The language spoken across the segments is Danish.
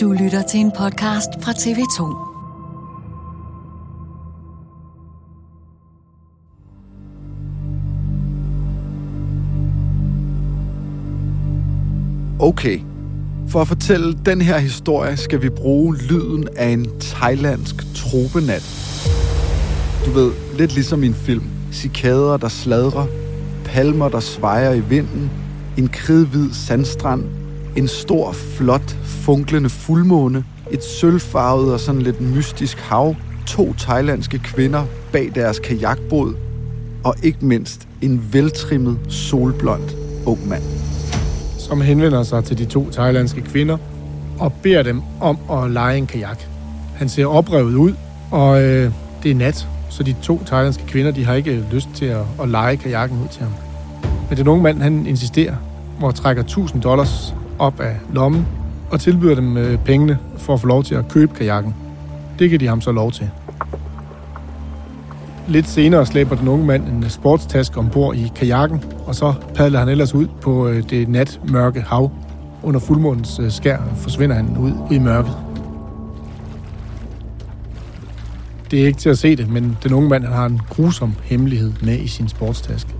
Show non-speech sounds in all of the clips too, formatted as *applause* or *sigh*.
Du lytter til en podcast fra TV2. Okay, for at fortælle den her historie, skal vi bruge lyden af en thailandsk tropenat. Du ved, lidt ligesom i en film. Cikader, der sladrer, palmer, der svejer i vinden, en kridhvid sandstrand, en stor, flot, funklende fuldmåne, et sølvfarvet og sådan lidt mystisk hav, to thailandske kvinder bag deres kajakbåd, og ikke mindst en veltrimmet, solblond ung mand. som henvender sig til de to thailandske kvinder og beder dem om at lege en kajak. Han ser oprevet ud, og øh, det er nat, så de to thailandske kvinder de har ikke øh, lyst til at, at lege kajakken ud til ham. Men den unge mand han insisterer og trækker 1000 dollars op af lommen og tilbyder dem øh, pengene for at få lov til at købe kajakken. Det kan de ham så lov til. Lidt senere slæber den unge mand en øh, sportstaske ombord i kajakken, og så padler han ellers ud på øh, det natmørke hav. Under fuldmånens skær forsvinder han ud i mørket. Det er ikke til at se det, men den unge mand han har en grusom hemmelighed med i sin sportstaske.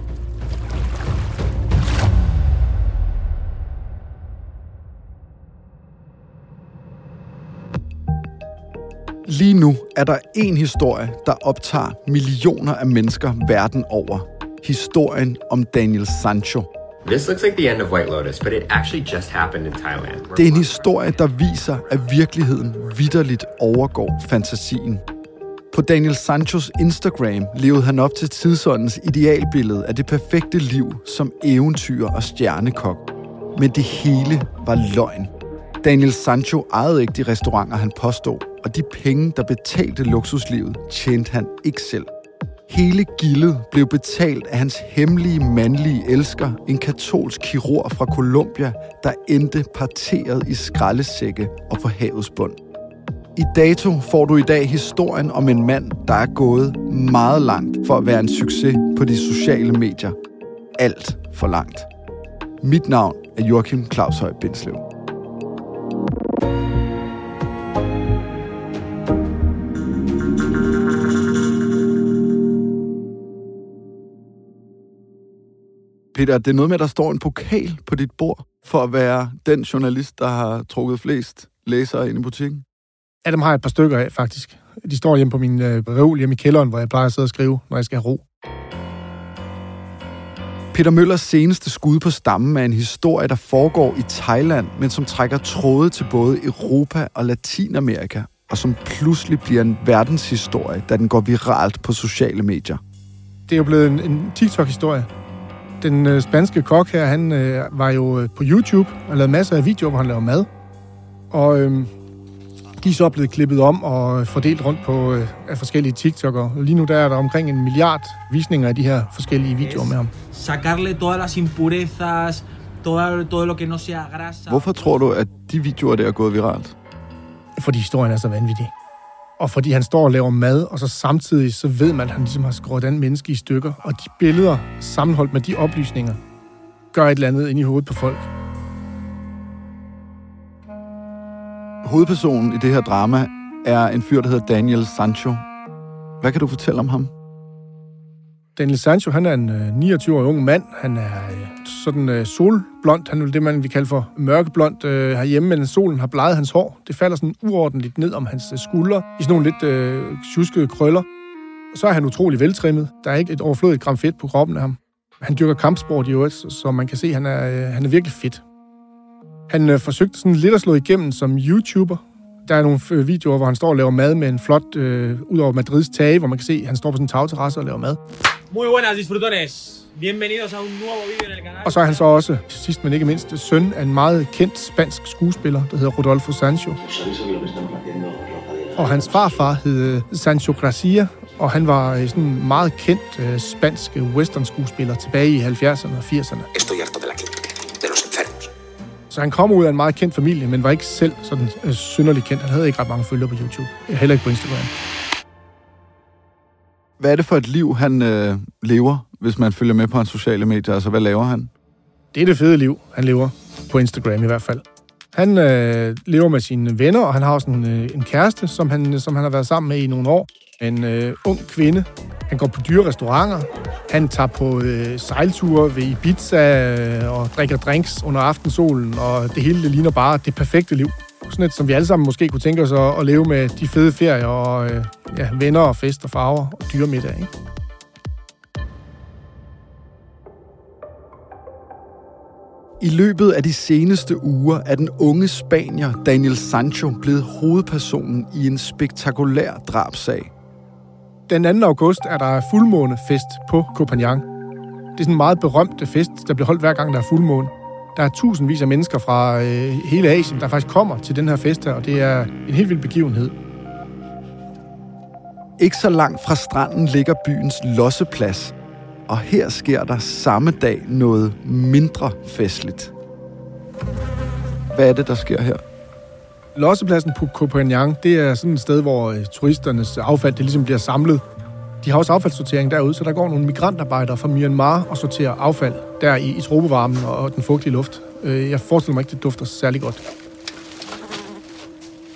Lige nu er der en historie, der optager millioner af mennesker verden over. Historien om Daniel Sancho. This looks like the end of White Lotus, but it actually just happened in Thailand. Det er en historie, der viser, at virkeligheden vidderligt overgår fantasien. På Daniel Sanchos Instagram levede han op til tidsåndens idealbillede af det perfekte liv som eventyr og stjernekok. Men det hele var løgn. Daniel Sancho ejede ikke de restauranter, han påstod, og de penge, der betalte luksuslivet, tjente han ikke selv. Hele gildet blev betalt af hans hemmelige mandlige elsker, en katolsk kirurg fra Colombia, der endte parteret i skraldesække og på havets bund. I dato får du i dag historien om en mand, der er gået meget langt for at være en succes på de sociale medier. Alt for langt. Mit navn er Joachim Claus Høj Bindslev. Peter, det er noget med, at der står en pokal på dit bord for at være den journalist, der har trukket flest læsere ind i butikken. Ja, dem har jeg et par stykker af, faktisk. De står hjemme på min øh, reol hjemme i kælderen, hvor jeg plejer at sidde og skrive, når jeg skal have ro. Peter Møllers seneste skud på stammen er en historie, der foregår i Thailand, men som trækker tråde til både Europa og Latinamerika, og som pludselig bliver en verdenshistorie, da den går viralt på sociale medier. Det er jo blevet en, en TikTok-historie. Den øh, spanske kok her, han øh, var jo øh, på YouTube og lavede masser af videoer, hvor han laver mad. Og øh, de er så blevet klippet om og fordelt rundt på øh, af forskellige TikTok'ere. Lige nu der er der omkring en milliard visninger af de her forskellige videoer med ham. sacarle todas las impurezas, todo, todo lo que no sea grasa. Hvorfor tror du, at de videoer der er gået viralt? Fordi historien er så vanvittig. Og fordi han står og laver mad, og så samtidig så ved man, at han ligesom har skåret den menneske i stykker. Og de billeder, sammenholdt med de oplysninger, gør et eller andet ind i hovedet på folk. Hovedpersonen i det her drama er en fyr, der hedder Daniel Sancho. Hvad kan du fortælle om ham? Daniel Sancho, han er en øh, 29-årig ung mand. Han er øh, sådan øh, solblond. Han er det, man vi kalder for mørkeblond øh, herhjemme, men solen har bleget hans hår. Det falder sådan uordentligt ned om hans øh, skuldre i sådan nogle lidt øh, tjuskede krøller. Så er han utrolig veltrimmet. Der er ikke et overflødigt gram fedt på kroppen af ham. Han dyrker kampsport i øvrigt, så man kan se, at han er, øh, han er virkelig fedt. Han øh, forsøgte sådan lidt at slå igennem som YouTuber. Der er nogle øh, videoer, hvor han står og laver mad med en flot, øh, ud over Madrids tage, hvor man kan se, at han står på sådan en tagterrasse og laver mad. Muy buenas, disfrutones. Bienvenidos a un nuevo video en el canal. Og så er han så også, sidst men ikke mindst, søn af en meget kendt spansk skuespiller, der hedder Rodolfo Sancho. Og hans farfar hed Sancho Gracia, og han var øh, sådan en meget kendt øh, spansk western-skuespiller tilbage i 70'erne og 80'erne. Estoy harto de la clínica, de los enfermos. Så han kom ud af en meget kendt familie, men var ikke selv sådan øh, synderligt kendt. Han havde ikke ret mange følgere på YouTube, heller ikke på Instagram. Hvad er det for et liv, han øh, lever, hvis man følger med på hans sociale medier? Altså, hvad laver han? Det er det fede liv, han lever på Instagram i hvert fald. Han øh, lever med sine venner, og han har også en, øh, en kæreste, som han, som han har været sammen med i nogle år. En øh, ung kvinde. Han går på dyre restauranter. Han tager på øh, sejlture ved Ibiza øh, og drikker drinks under aftensolen, og det hele det ligner bare det perfekte liv. Sådan et, som vi alle sammen måske kunne tænke os at, at leve med de fede ferier og øh, ja, venner og fest og farver og dyre middag, ikke? I løbet af de seneste uger er den unge spanier Daniel Sancho blevet hovedpersonen i en spektakulær drabsag. Den 2. august er der fuldmånefest på Copenhagen. Det er sådan en meget berømt fest, der bliver holdt hver gang, der er fuldmåne. Der er tusindvis af mennesker fra øh, hele Asien, der faktisk kommer til den her fest her, og det er en helt vild begivenhed. Ikke så langt fra stranden ligger byens losseplads, og her sker der samme dag noget mindre festligt. Hvad er det, der sker her? Lossepladsen på Copenhagen, det er sådan et sted, hvor øh, turisternes affald det ligesom bliver samlet. De har også affaldssortering derude, så der går nogle migrantarbejdere fra Myanmar og sorterer affald der i, i tropevarmen og den fugtige luft. Øh, jeg forestiller mig ikke, det dufter særlig godt.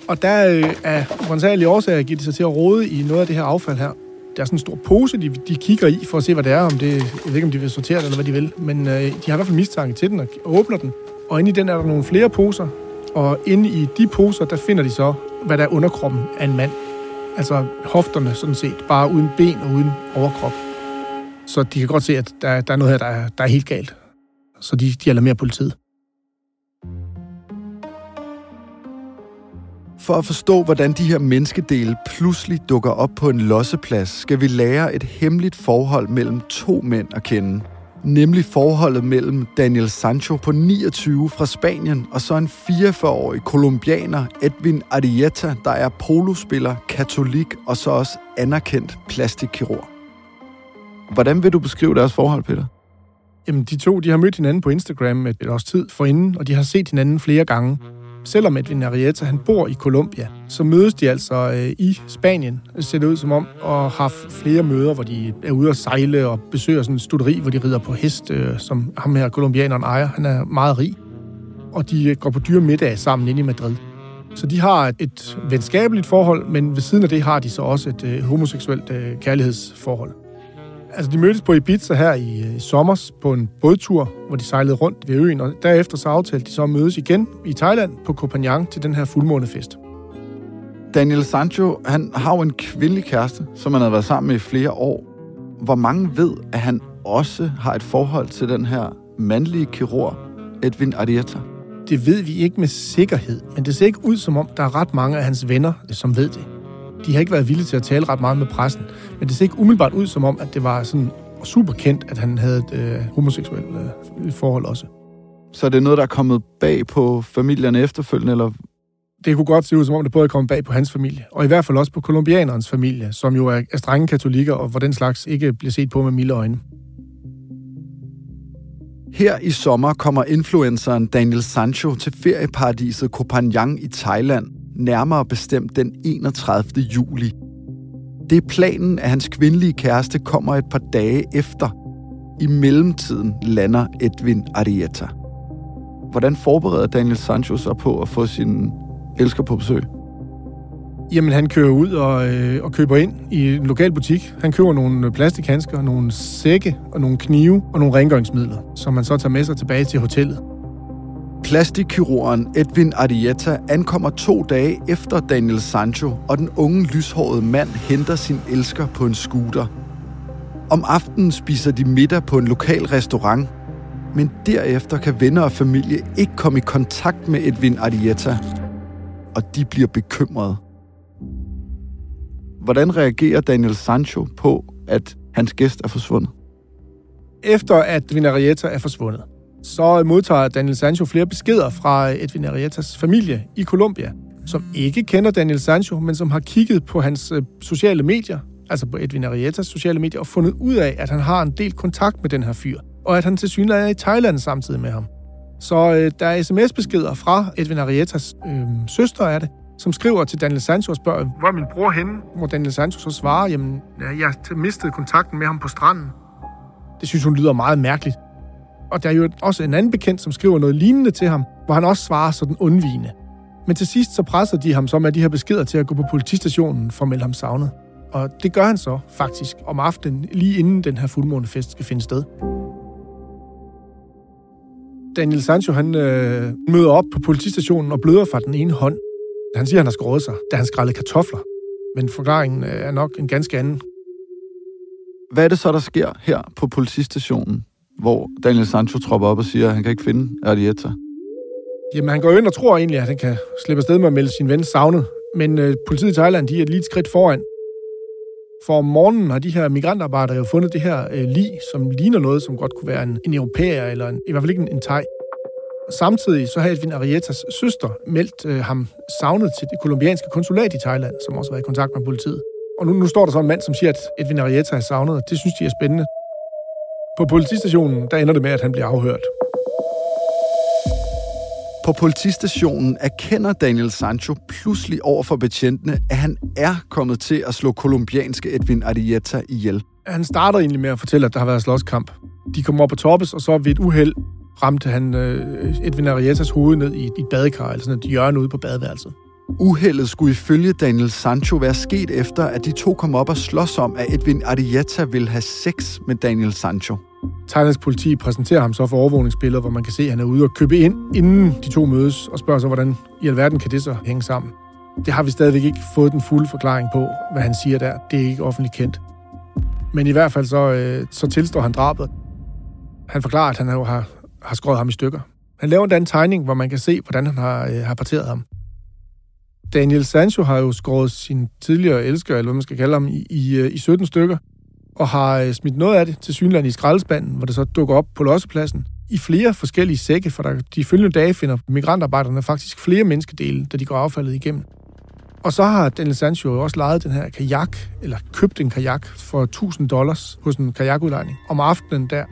Og der øh, er uansagelige årsager givet de sig til at rode i noget af det her affald her. Der er sådan en stor pose, de, de kigger i for at se, hvad det er. Om det, jeg ved ikke, om de vil sortere det, eller hvad de vil. Men øh, de har i hvert fald mistanke til den og åbner den. Og inde i den er der nogle flere poser. Og inde i de poser, der finder de så, hvad der er underkroppen af en mand. Altså hofterne sådan set, bare uden ben og uden overkrop. Så de kan godt se, at der, der er noget her, der er, der er helt galt. Så de, de alarmerer politiet. For at forstå, hvordan de her menneskedele pludselig dukker op på en losseplads, skal vi lære et hemmeligt forhold mellem to mænd at kende. Nemlig forholdet mellem Daniel Sancho på 29 fra Spanien og så en 44-årig kolumbianer, Edwin Arieta, der er polospiller, katolik og så også anerkendt plastikkirurg. Hvordan vil du beskrive deres forhold, Peter? Jamen, de to de har mødt hinanden på Instagram et, et års tid forinden, og de har set hinanden flere gange. Selvom Edwin Arrieta han bor i Colombia, så mødes de altså øh, i Spanien, ser det ud som om, og har flere møder, hvor de er ude at sejle og besøger sådan en studeri, hvor de rider på hest, øh, som ham her kolumbianeren ejer. Han er meget rig. Og de øh, går på dyre middag sammen inde i Madrid. Så de har et, et venskabeligt forhold, men ved siden af det har de så også et øh, homoseksuelt øh, kærlighedsforhold. Altså, de mødtes på Ibiza her i øh, sommer på en bådtur, hvor de sejlede rundt ved øen, og derefter så aftalte de så at mødes igen i Thailand på Koh Phangan til den her fuldmånefest. Daniel Sancho, han har jo en kvindelig kæreste, som han har været sammen med i flere år. Hvor mange ved, at han også har et forhold til den her mandlige kirurg, Edwin Arrieta? Det ved vi ikke med sikkerhed, men det ser ikke ud som om, der er ret mange af hans venner, som ved det. De har ikke været villige til at tale ret meget med pressen, men det ser ikke umiddelbart ud som om, at det var sådan super kendt, at han havde et øh, homoseksuelt øh, forhold også. Så er det noget, der er kommet bag på familierne efterfølgende, eller Det kunne godt se ud som om, det både er kommet bag på hans familie, og i hvert fald også på kolumbianerens familie, som jo er, er strenge katolikker, og hvor den slags ikke bliver set på med milde øjne. Her i sommer kommer influenceren Daniel Sancho til ferieparadiset Koh Phangan i Thailand, nærmere bestemt den 31. juli. Det er planen, at hans kvindelige kæreste kommer et par dage efter. I mellemtiden lander Edwin Arieta. Hvordan forbereder Daniel Sancho sig på at få sin elsker på besøg? Jamen, han kører ud og, øh, og køber ind i en lokal butik. Han køber nogle plastikhandsker, nogle sække og nogle knive og nogle rengøringsmidler, som man så tager med sig tilbage til hotellet. Plastikkirurgen Edwin Arrieta ankommer to dage efter Daniel Sancho, og den unge lyshårede mand henter sin elsker på en scooter. Om aftenen spiser de middag på en lokal restaurant, men derefter kan venner og familie ikke komme i kontakt med Edwin Arrieta, og de bliver bekymrede. Hvordan reagerer Daniel Sancho på, at hans gæst er forsvundet? Efter at Edwin Arietta er forsvundet, så modtager Daniel Sancho flere beskeder fra Edwin Ariettas familie i Colombia, som ikke kender Daniel Sancho, men som har kigget på hans øh, sociale medier, altså på Edwin Ariettas sociale medier, og fundet ud af, at han har en del kontakt med den her fyr, og at han til synligheden er i Thailand samtidig med ham. Så øh, der er sms-beskeder fra Edwin Ariettas øh, søster er det, som skriver til Daniel Sancho og spørger, hvor er min bror henne? Hvor Daniel Sancho så svarer, jamen, jeg mistede kontakten med ham på stranden. Det synes hun lyder meget mærkeligt. Og der er jo også en anden bekendt, som skriver noget lignende til ham, hvor han også svarer sådan undvigende. Men til sidst så presser de ham så med de her beskeder til at gå på politistationen for at melde ham savnet. Og det gør han så faktisk om aftenen, lige inden den her fuldmånefest skal finde sted. Daniel Sancho han øh, møder op på politistationen og bløder fra den ene hånd. Han siger, at han har skåret sig, da han skrællede kartofler. Men forklaringen øh, er nok en ganske anden. Hvad er det så, der sker her på politistationen, hvor Daniel Sancho tropper op og siger, at han kan ikke finde Arietta? Jamen, han går ind og tror egentlig, at han kan slippe afsted med at melde sin ven savnet. Men øh, politiet i Thailand, de er et lille skridt foran. For om morgenen har de her migrantarbejdere jo fundet det her øh, lig, som ligner noget, som godt kunne være en, en europæer, eller en, i hvert fald ikke en, en thai. Samtidig så har Edwin Ariettas søster meldt øh, ham savnet til det kolumbianske konsulat i Thailand, som også har været i kontakt med politiet. Og nu, nu står der så en mand, som siger, at Edwin Arietta er savnet, og det synes de er spændende. På politistationen, der ender det med, at han bliver afhørt. På politistationen erkender Daniel Sancho pludselig over for betjentene, at han er kommet til at slå kolumbianske Edwin Arietta ihjel. Han starter egentlig med at fortælle, at der har været slåskamp. De kommer op på toppes, og så ved et uheld ramte han øh, Edwin Ariettas hoved ned i, i et badekar, eller sådan et hjørne ude på badeværelset. Uheldet skulle ifølge Daniel Sancho være sket efter, at de to kom op og slås om, at Edwin Arrieta ville have sex med Daniel Sancho. Thailands politi præsenterer ham så for overvågningsbilleder, hvor man kan se, at han er ude og købe ind, inden de to mødes, og spørger så, hvordan i alverden kan det så hænge sammen. Det har vi stadigvæk ikke fået den fulde forklaring på, hvad han siger der. Det er ikke offentligt kendt. Men i hvert fald så, øh, så tilstår han drabet. Han forklarer, at han jo har, har skåret ham i stykker. Han laver endda en tegning, hvor man kan se, hvordan han har, øh, har parteret ham. Daniel Sancho har jo skåret sin tidligere elsker, eller hvad man skal kalde ham, i, i, øh, i 17 stykker, og har øh, smidt noget af det til synland i skraldespanden, hvor det så dukker op på lossepladsen i flere forskellige sække, for der, de følgende dage finder migrantarbejderne faktisk flere menneskedele, da de går affaldet igennem. Og så har Daniel Sancho jo også lejet den her kajak, eller købt en kajak for 1000 dollars hos en kajakudlejning om aftenen der.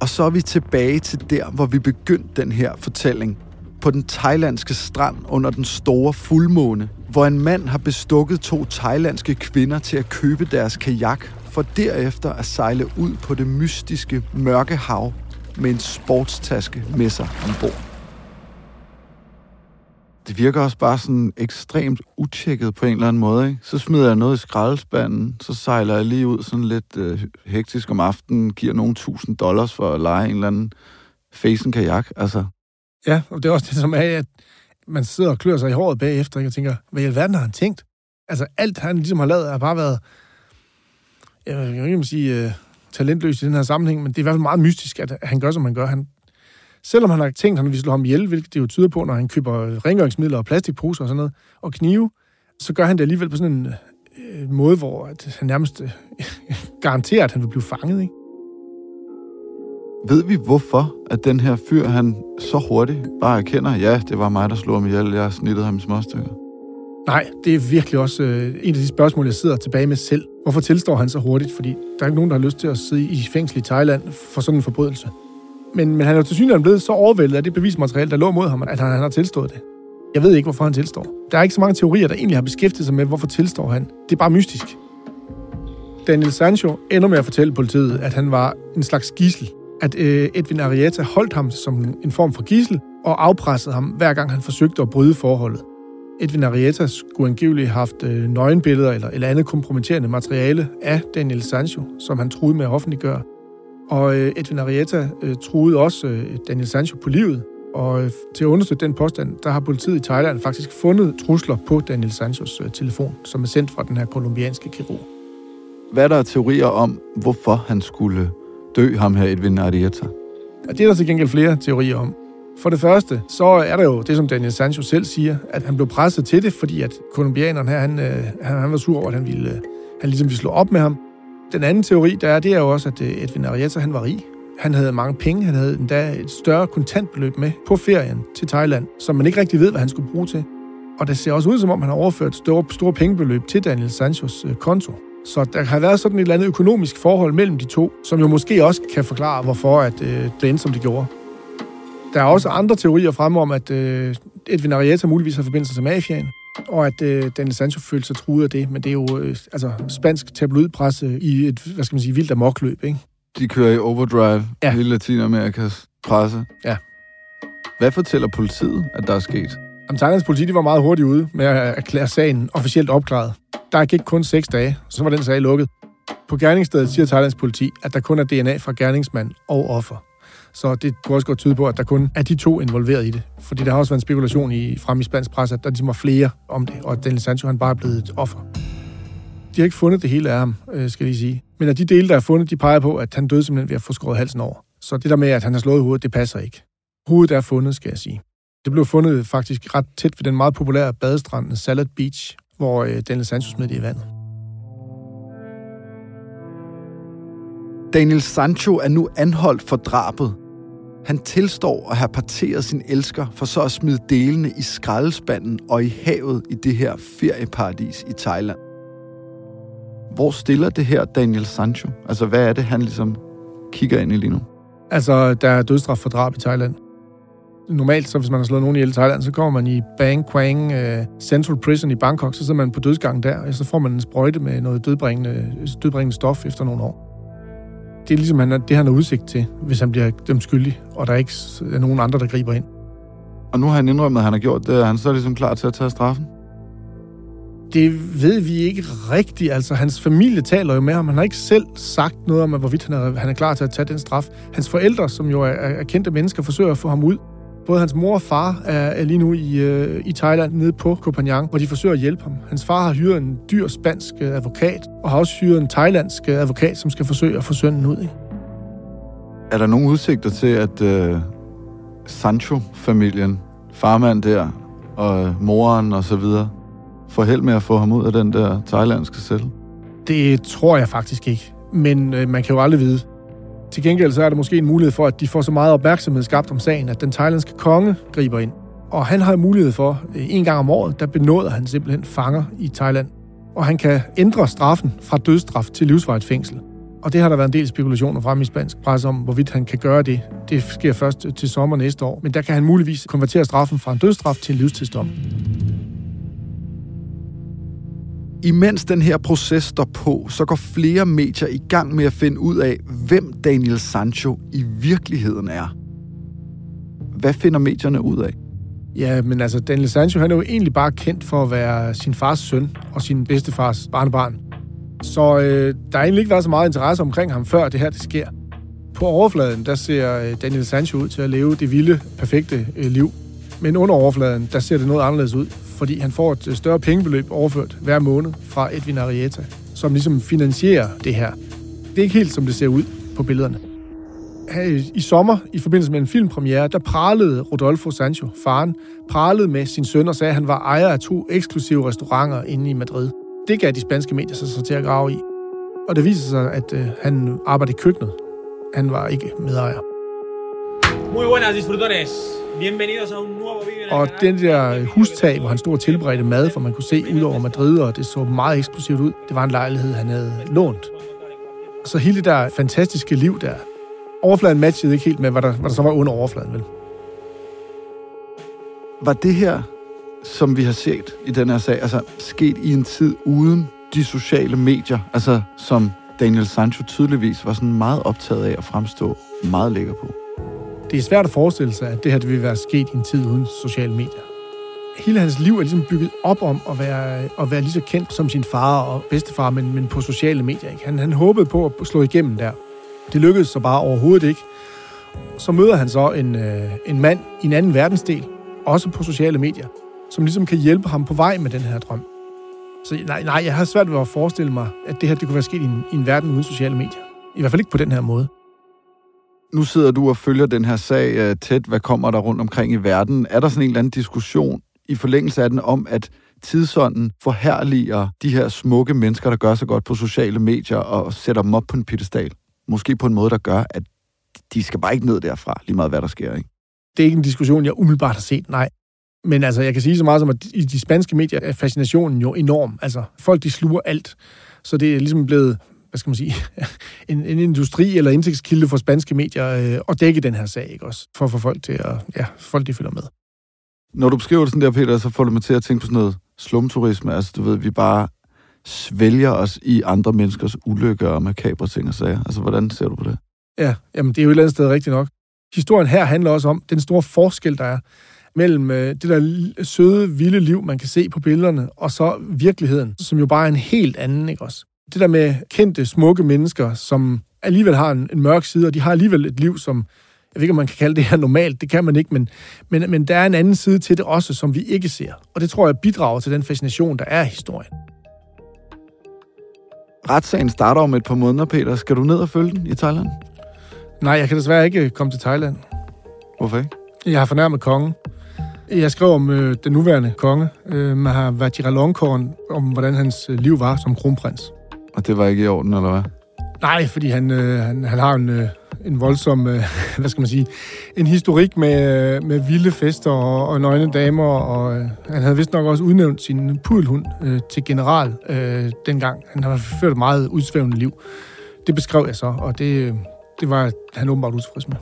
Og så er vi tilbage til der, hvor vi begyndte den her fortælling. På den thailandske strand under den store fuldmåne, hvor en mand har bestukket to thailandske kvinder til at købe deres kajak, for derefter at sejle ud på det mystiske mørke hav med en sportstaske med sig ombord. Det virker også bare sådan ekstremt utjekket på en eller anden måde. Ikke? Så smider jeg noget i skraldespanden, så sejler jeg lige ud sådan lidt øh, hektisk om aftenen, giver nogle tusind dollars for at lege en eller anden facen kajak. Altså. Ja, og det er også det, som er, at man sidder og klør sig i håret bagefter, ikke? og tænker, hvad i alverden har han tænkt? Altså alt, han ligesom har lavet, har bare været, jeg kan ikke sige, øh, uh, talentløs i den her sammenhæng, men det er i hvert fald meget mystisk, at han gør, som han gør. Han, selvom han har tænkt, at han vil slå ham ihjel, hvilket det jo tyder på, når han køber rengøringsmidler og plastikposer og sådan noget, og knive, så gør han det alligevel på sådan en uh, måde, hvor at han nærmest øh, *laughs* uh, garanterer, at han vil blive fanget, ikke? Ved vi, hvorfor at den her fyr, han så hurtigt bare erkender, ja, det var mig, der slog ham ihjel, jeg snittede ham i småstykker? Nej, det er virkelig også øh, en af de spørgsmål, jeg sidder tilbage med selv. Hvorfor tilstår han så hurtigt? Fordi der er ikke nogen, der har lyst til at sidde i fængsel i Thailand for sådan en forbrydelse. Men, men han er jo til synligheden blevet så overvældet af det bevismateriale, der lå mod ham, at han, han har tilstået det. Jeg ved ikke, hvorfor han tilstår. Der er ikke så mange teorier, der egentlig har beskæftiget sig med, hvorfor tilstår han. Det er bare mystisk. Daniel Sancho ender med at fortælle politiet, at han var en slags gissel. At øh, Edwin Arrieta holdt ham som en form for gissel og afpressede ham, hver gang han forsøgte at bryde forholdet. Edwin Arrieta skulle angiveligt have haft øh, nøgenbilleder eller, eller andet kompromitterende materiale af Daniel Sancho, som han troede med at offentliggøre. Og øh, Edwin Arrieta øh, troede også øh, Daniel Sancho på livet, og øh, til at understøtte den påstand, der har politiet i Thailand faktisk fundet trusler på Daniel Sanchos øh, telefon, som er sendt fra den her kolumbianske kirurg. Hvad er der teorier om, hvorfor han skulle dø, ham her Edwin Arrieta? Ja, det er der til gengæld flere teorier om. For det første, så er der jo det, som Daniel Sancho selv siger, at han blev presset til det, fordi at kolumbianeren her, han, øh, han, han var sur over, at han, ville, øh, han ligesom ville slå op med ham. Den anden teori, der er, det er jo også, at øh, Edwin Arrieta, han var rig. Han havde mange penge, han havde endda et større kontantbeløb med på ferien til Thailand, som man ikke rigtig ved, hvad han skulle bruge til. Og det ser også ud, som om han har overført store, store pengebeløb til Daniel Sanchos konto. Så der har været sådan et eller andet økonomisk forhold mellem de to, som jo måske også kan forklare, hvorfor at, øh, det endte, som det gjorde. Der er også andre teorier frem om, at øh, Edwin Arrieta muligvis har forbindelse til mafiaen, og at øh, Daniel Sancho følte sig truet af det, men det er jo øh, altså, spansk tabloidpresse i et, hvad skal man sige, vildt amokløb, ikke? De kører i overdrive, ja. hele Latinamerikas presse. Ja. Hvad fortæller politiet, at der er sket? Jamen, Thailands politi var meget hurtigt ude med at erklære sagen officielt opklaret. Der gik kun seks dage, så var den sag lukket. På gerningsstedet siger Thailands politi, at der kun er DNA fra gerningsmand og offer. Så det kunne også godt tyde på, at der kun er de to involveret i det. Fordi der har også været en spekulation i, frem i spansk presse, at der ligesom var flere om det, og at Daniel Sancho han bare er blevet et offer. De har ikke fundet det hele af ham, øh, skal jeg lige sige. Men af de dele, der er fundet, de peger på, at han døde simpelthen ved at få skåret halsen over. Så det der med, at han har slået hovedet, det passer ikke. Hovedet er fundet, skal jeg sige. Det blev fundet faktisk ret tæt ved den meget populære badestrand Salad Beach, hvor øh, Daniel Sancho smed det i vandet. Daniel Sancho er nu anholdt for drabet. Han tilstår at have parteret sin elsker for så at smide delene i skraldespanden og i havet i det her ferieparadis i Thailand. Hvor stiller det her Daniel Sancho? Altså, hvad er det, han ligesom kigger ind i lige nu? Altså, der er dødsstraf for drab i Thailand. Normalt, så hvis man har slået nogen ihjel i Thailand, så kommer man i Bang Quang uh, Central Prison i Bangkok, så sidder man på dødsgangen der, og så får man en sprøjte med noget dødbringende, dødbringende stof efter nogle år. Det er ligesom han, det, han har udsigt til, hvis han bliver dømt skyldig, og der er ikke er nogen andre, der griber ind. Og nu har han indrømmet, at han har gjort det, er han så ligesom klar til at tage straffen? Det ved vi ikke rigtigt. Altså, hans familie taler jo med ham. Han har ikke selv sagt noget om, hvorvidt han er, han er klar til at tage den straf. Hans forældre, som jo er, er kendte mennesker, forsøger at få ham ud. Både hans mor og far er, lige nu i, øh, i Thailand nede på Koh Phangan, hvor de forsøger at hjælpe ham. Hans far har hyret en dyr spansk øh, advokat, og har også hyret en thailandsk øh, advokat, som skal forsøge at få sønnen ud. Ikke? Er der nogle udsigter til, at øh, Sancho-familien, farmand der, og moren og så videre, får held med at få ham ud af den der thailandske celle? Det tror jeg faktisk ikke. Men øh, man kan jo aldrig vide. Til gengæld så er der måske en mulighed for, at de får så meget opmærksomhed skabt om sagen, at den thailandske konge griber ind. Og han har mulighed for, øh, en gang om året, der benåder han simpelthen fanger i Thailand. Og han kan ændre straffen fra dødsstraf til livsvarigt fængsel. Og det har der været en del spekulationer frem i spansk presse om, hvorvidt han kan gøre det. Det sker først øh, til sommer næste år. Men der kan han muligvis konvertere straffen fra en dødsstraf til en livstidsdom. Imens den her proces står på, så går flere medier i gang med at finde ud af, hvem Daniel Sancho i virkeligheden er. Hvad finder medierne ud af? Ja, men altså, Daniel Sancho, han er jo egentlig bare kendt for at være sin fars søn og sin bedstefars barnebarn. Så øh, der har egentlig ikke været så meget interesse omkring ham, før det her det sker. På overfladen, der ser øh, Daniel Sancho ud til at leve det vilde, perfekte øh, liv. Men under overfladen, der ser det noget anderledes ud, fordi han får et øh, større pengebeløb overført hver måned fra Edwin Arrieta, som ligesom finansierer det her. Det er ikke helt, som det ser ud på billederne. I sommer, i forbindelse med en filmpremiere, der pralede Rodolfo Sancho, faren, pralede med sin søn og sagde, at han var ejer af to eksklusive restauranter inde i Madrid. Det gav de spanske medier sig så til at grave i. Og det viser sig, at øh, han arbejdede i køkkenet. Han var ikke medejer. Muy buenas disfrutones. Bienvenidos a un nuevo video Og den der hustag, hvor han stod og tilberedte mad, for man kunne se ud over Madrid, og det så meget eksklusivt ud, det var en lejlighed, han havde lånt. Så hele det der fantastiske liv der, overfladen matchede ikke helt med, hvad der, hvad der så var under overfladen, vel? Var det her, som vi har set i den her sag, altså sket i en tid uden de sociale medier, altså som Daniel Sancho tydeligvis var sådan meget optaget af at fremstå meget lækker på? Det er svært at forestille sig, at det her det vil være sket i en tid uden sociale medier. Hele hans liv er ligesom bygget op om at være, at være lige så kendt som sin far og bedstefar, men, men på sociale medier. Ikke? Han, han håbede på at slå igennem der. Det lykkedes så bare overhovedet ikke. Så møder han så en, øh, en mand i en anden verdensdel, også på sociale medier, som ligesom kan hjælpe ham på vej med den her drøm. Så nej, nej jeg har svært ved at forestille mig, at det her det kunne være sket i en, i en verden uden sociale medier. I hvert fald ikke på den her måde. Nu sidder du og følger den her sag uh, tæt. Hvad kommer der rundt omkring i verden? Er der sådan en eller anden diskussion i forlængelse af den om, at tidsånden forherliger de her smukke mennesker, der gør sig godt på sociale medier og sætter dem op på en pedestal? Måske på en måde, der gør, at de skal bare ikke ned derfra, lige meget hvad der sker, ikke? det er ikke en diskussion, jeg umiddelbart har set, nej. Men altså, jeg kan sige så meget som, at i de spanske medier er fascinationen jo enorm. Altså, folk de sluger alt. Så det er ligesom blevet, hvad skal man sige, *laughs* en, en industri eller indtægtskilde for spanske medier øh, at dække den her sag, ikke også? For at få folk til at, ja, folk de følger med. Når du beskriver det sådan der, Peter, så får du mig til at tænke på sådan noget slumturisme. Altså, du ved, vi bare svælger os i andre menneskers ulykker og makabre ting og sager. Altså, hvordan ser du på det? Ja, jamen det er jo et eller andet sted rigtigt nok. Historien her handler også om den store forskel, der er mellem øh, det der søde, vilde liv, man kan se på billederne, og så virkeligheden, som jo bare er en helt anden, ikke også? Det der med kendte, smukke mennesker, som alligevel har en, en mørk side, og de har alligevel et liv, som, jeg ved ikke, om man kan kalde det her normalt, det kan man ikke, men, men, men der er en anden side til det også, som vi ikke ser. Og det tror jeg bidrager til den fascination, der er i historien. Retssagen starter om et par måneder, Peter. Skal du ned og følge den i Thailand? Nej, jeg kan desværre ikke komme til Thailand. Hvorfor ikke? Jeg har fornærmet kongen. Jeg skrev om øh, den nuværende konge, øh, Vajiralongkorn, om hvordan hans øh, liv var som kronprins. Og det var ikke i orden, eller hvad? Nej, fordi han, øh, han, han har en, øh, en voldsom, øh, *laughs* hvad skal man sige, en historik med, øh, med vilde fester og, og nøgne damer, og øh, han havde vist nok også udnævnt sin pudelhund øh, til general øh, dengang. Han har ført et meget udsvævende liv. Det beskrev jeg så, og det, øh, det var han åbenbart utilfreds med.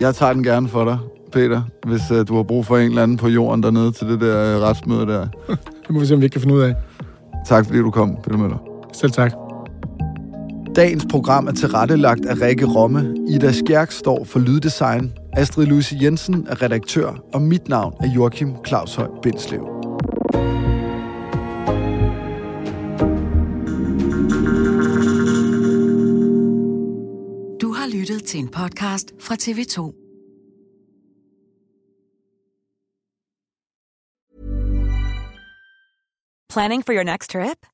Jeg tager den gerne for dig, Peter, hvis uh, du har brug for en eller anden på jorden dernede til det der uh, retsmøde der. *laughs* Det må vi se, om vi ikke kan finde ud af. Tak fordi du kom, Peter Møller. Selv tak. Dagens program er tilrettelagt af Rikke Romme. Ida Skjærk står for lyddesign. Astrid Louise Jensen er redaktør, og mit navn er Joachim Claus Høj Bindslev. Du har lyttet til en podcast fra TV2. Planning for your next trip?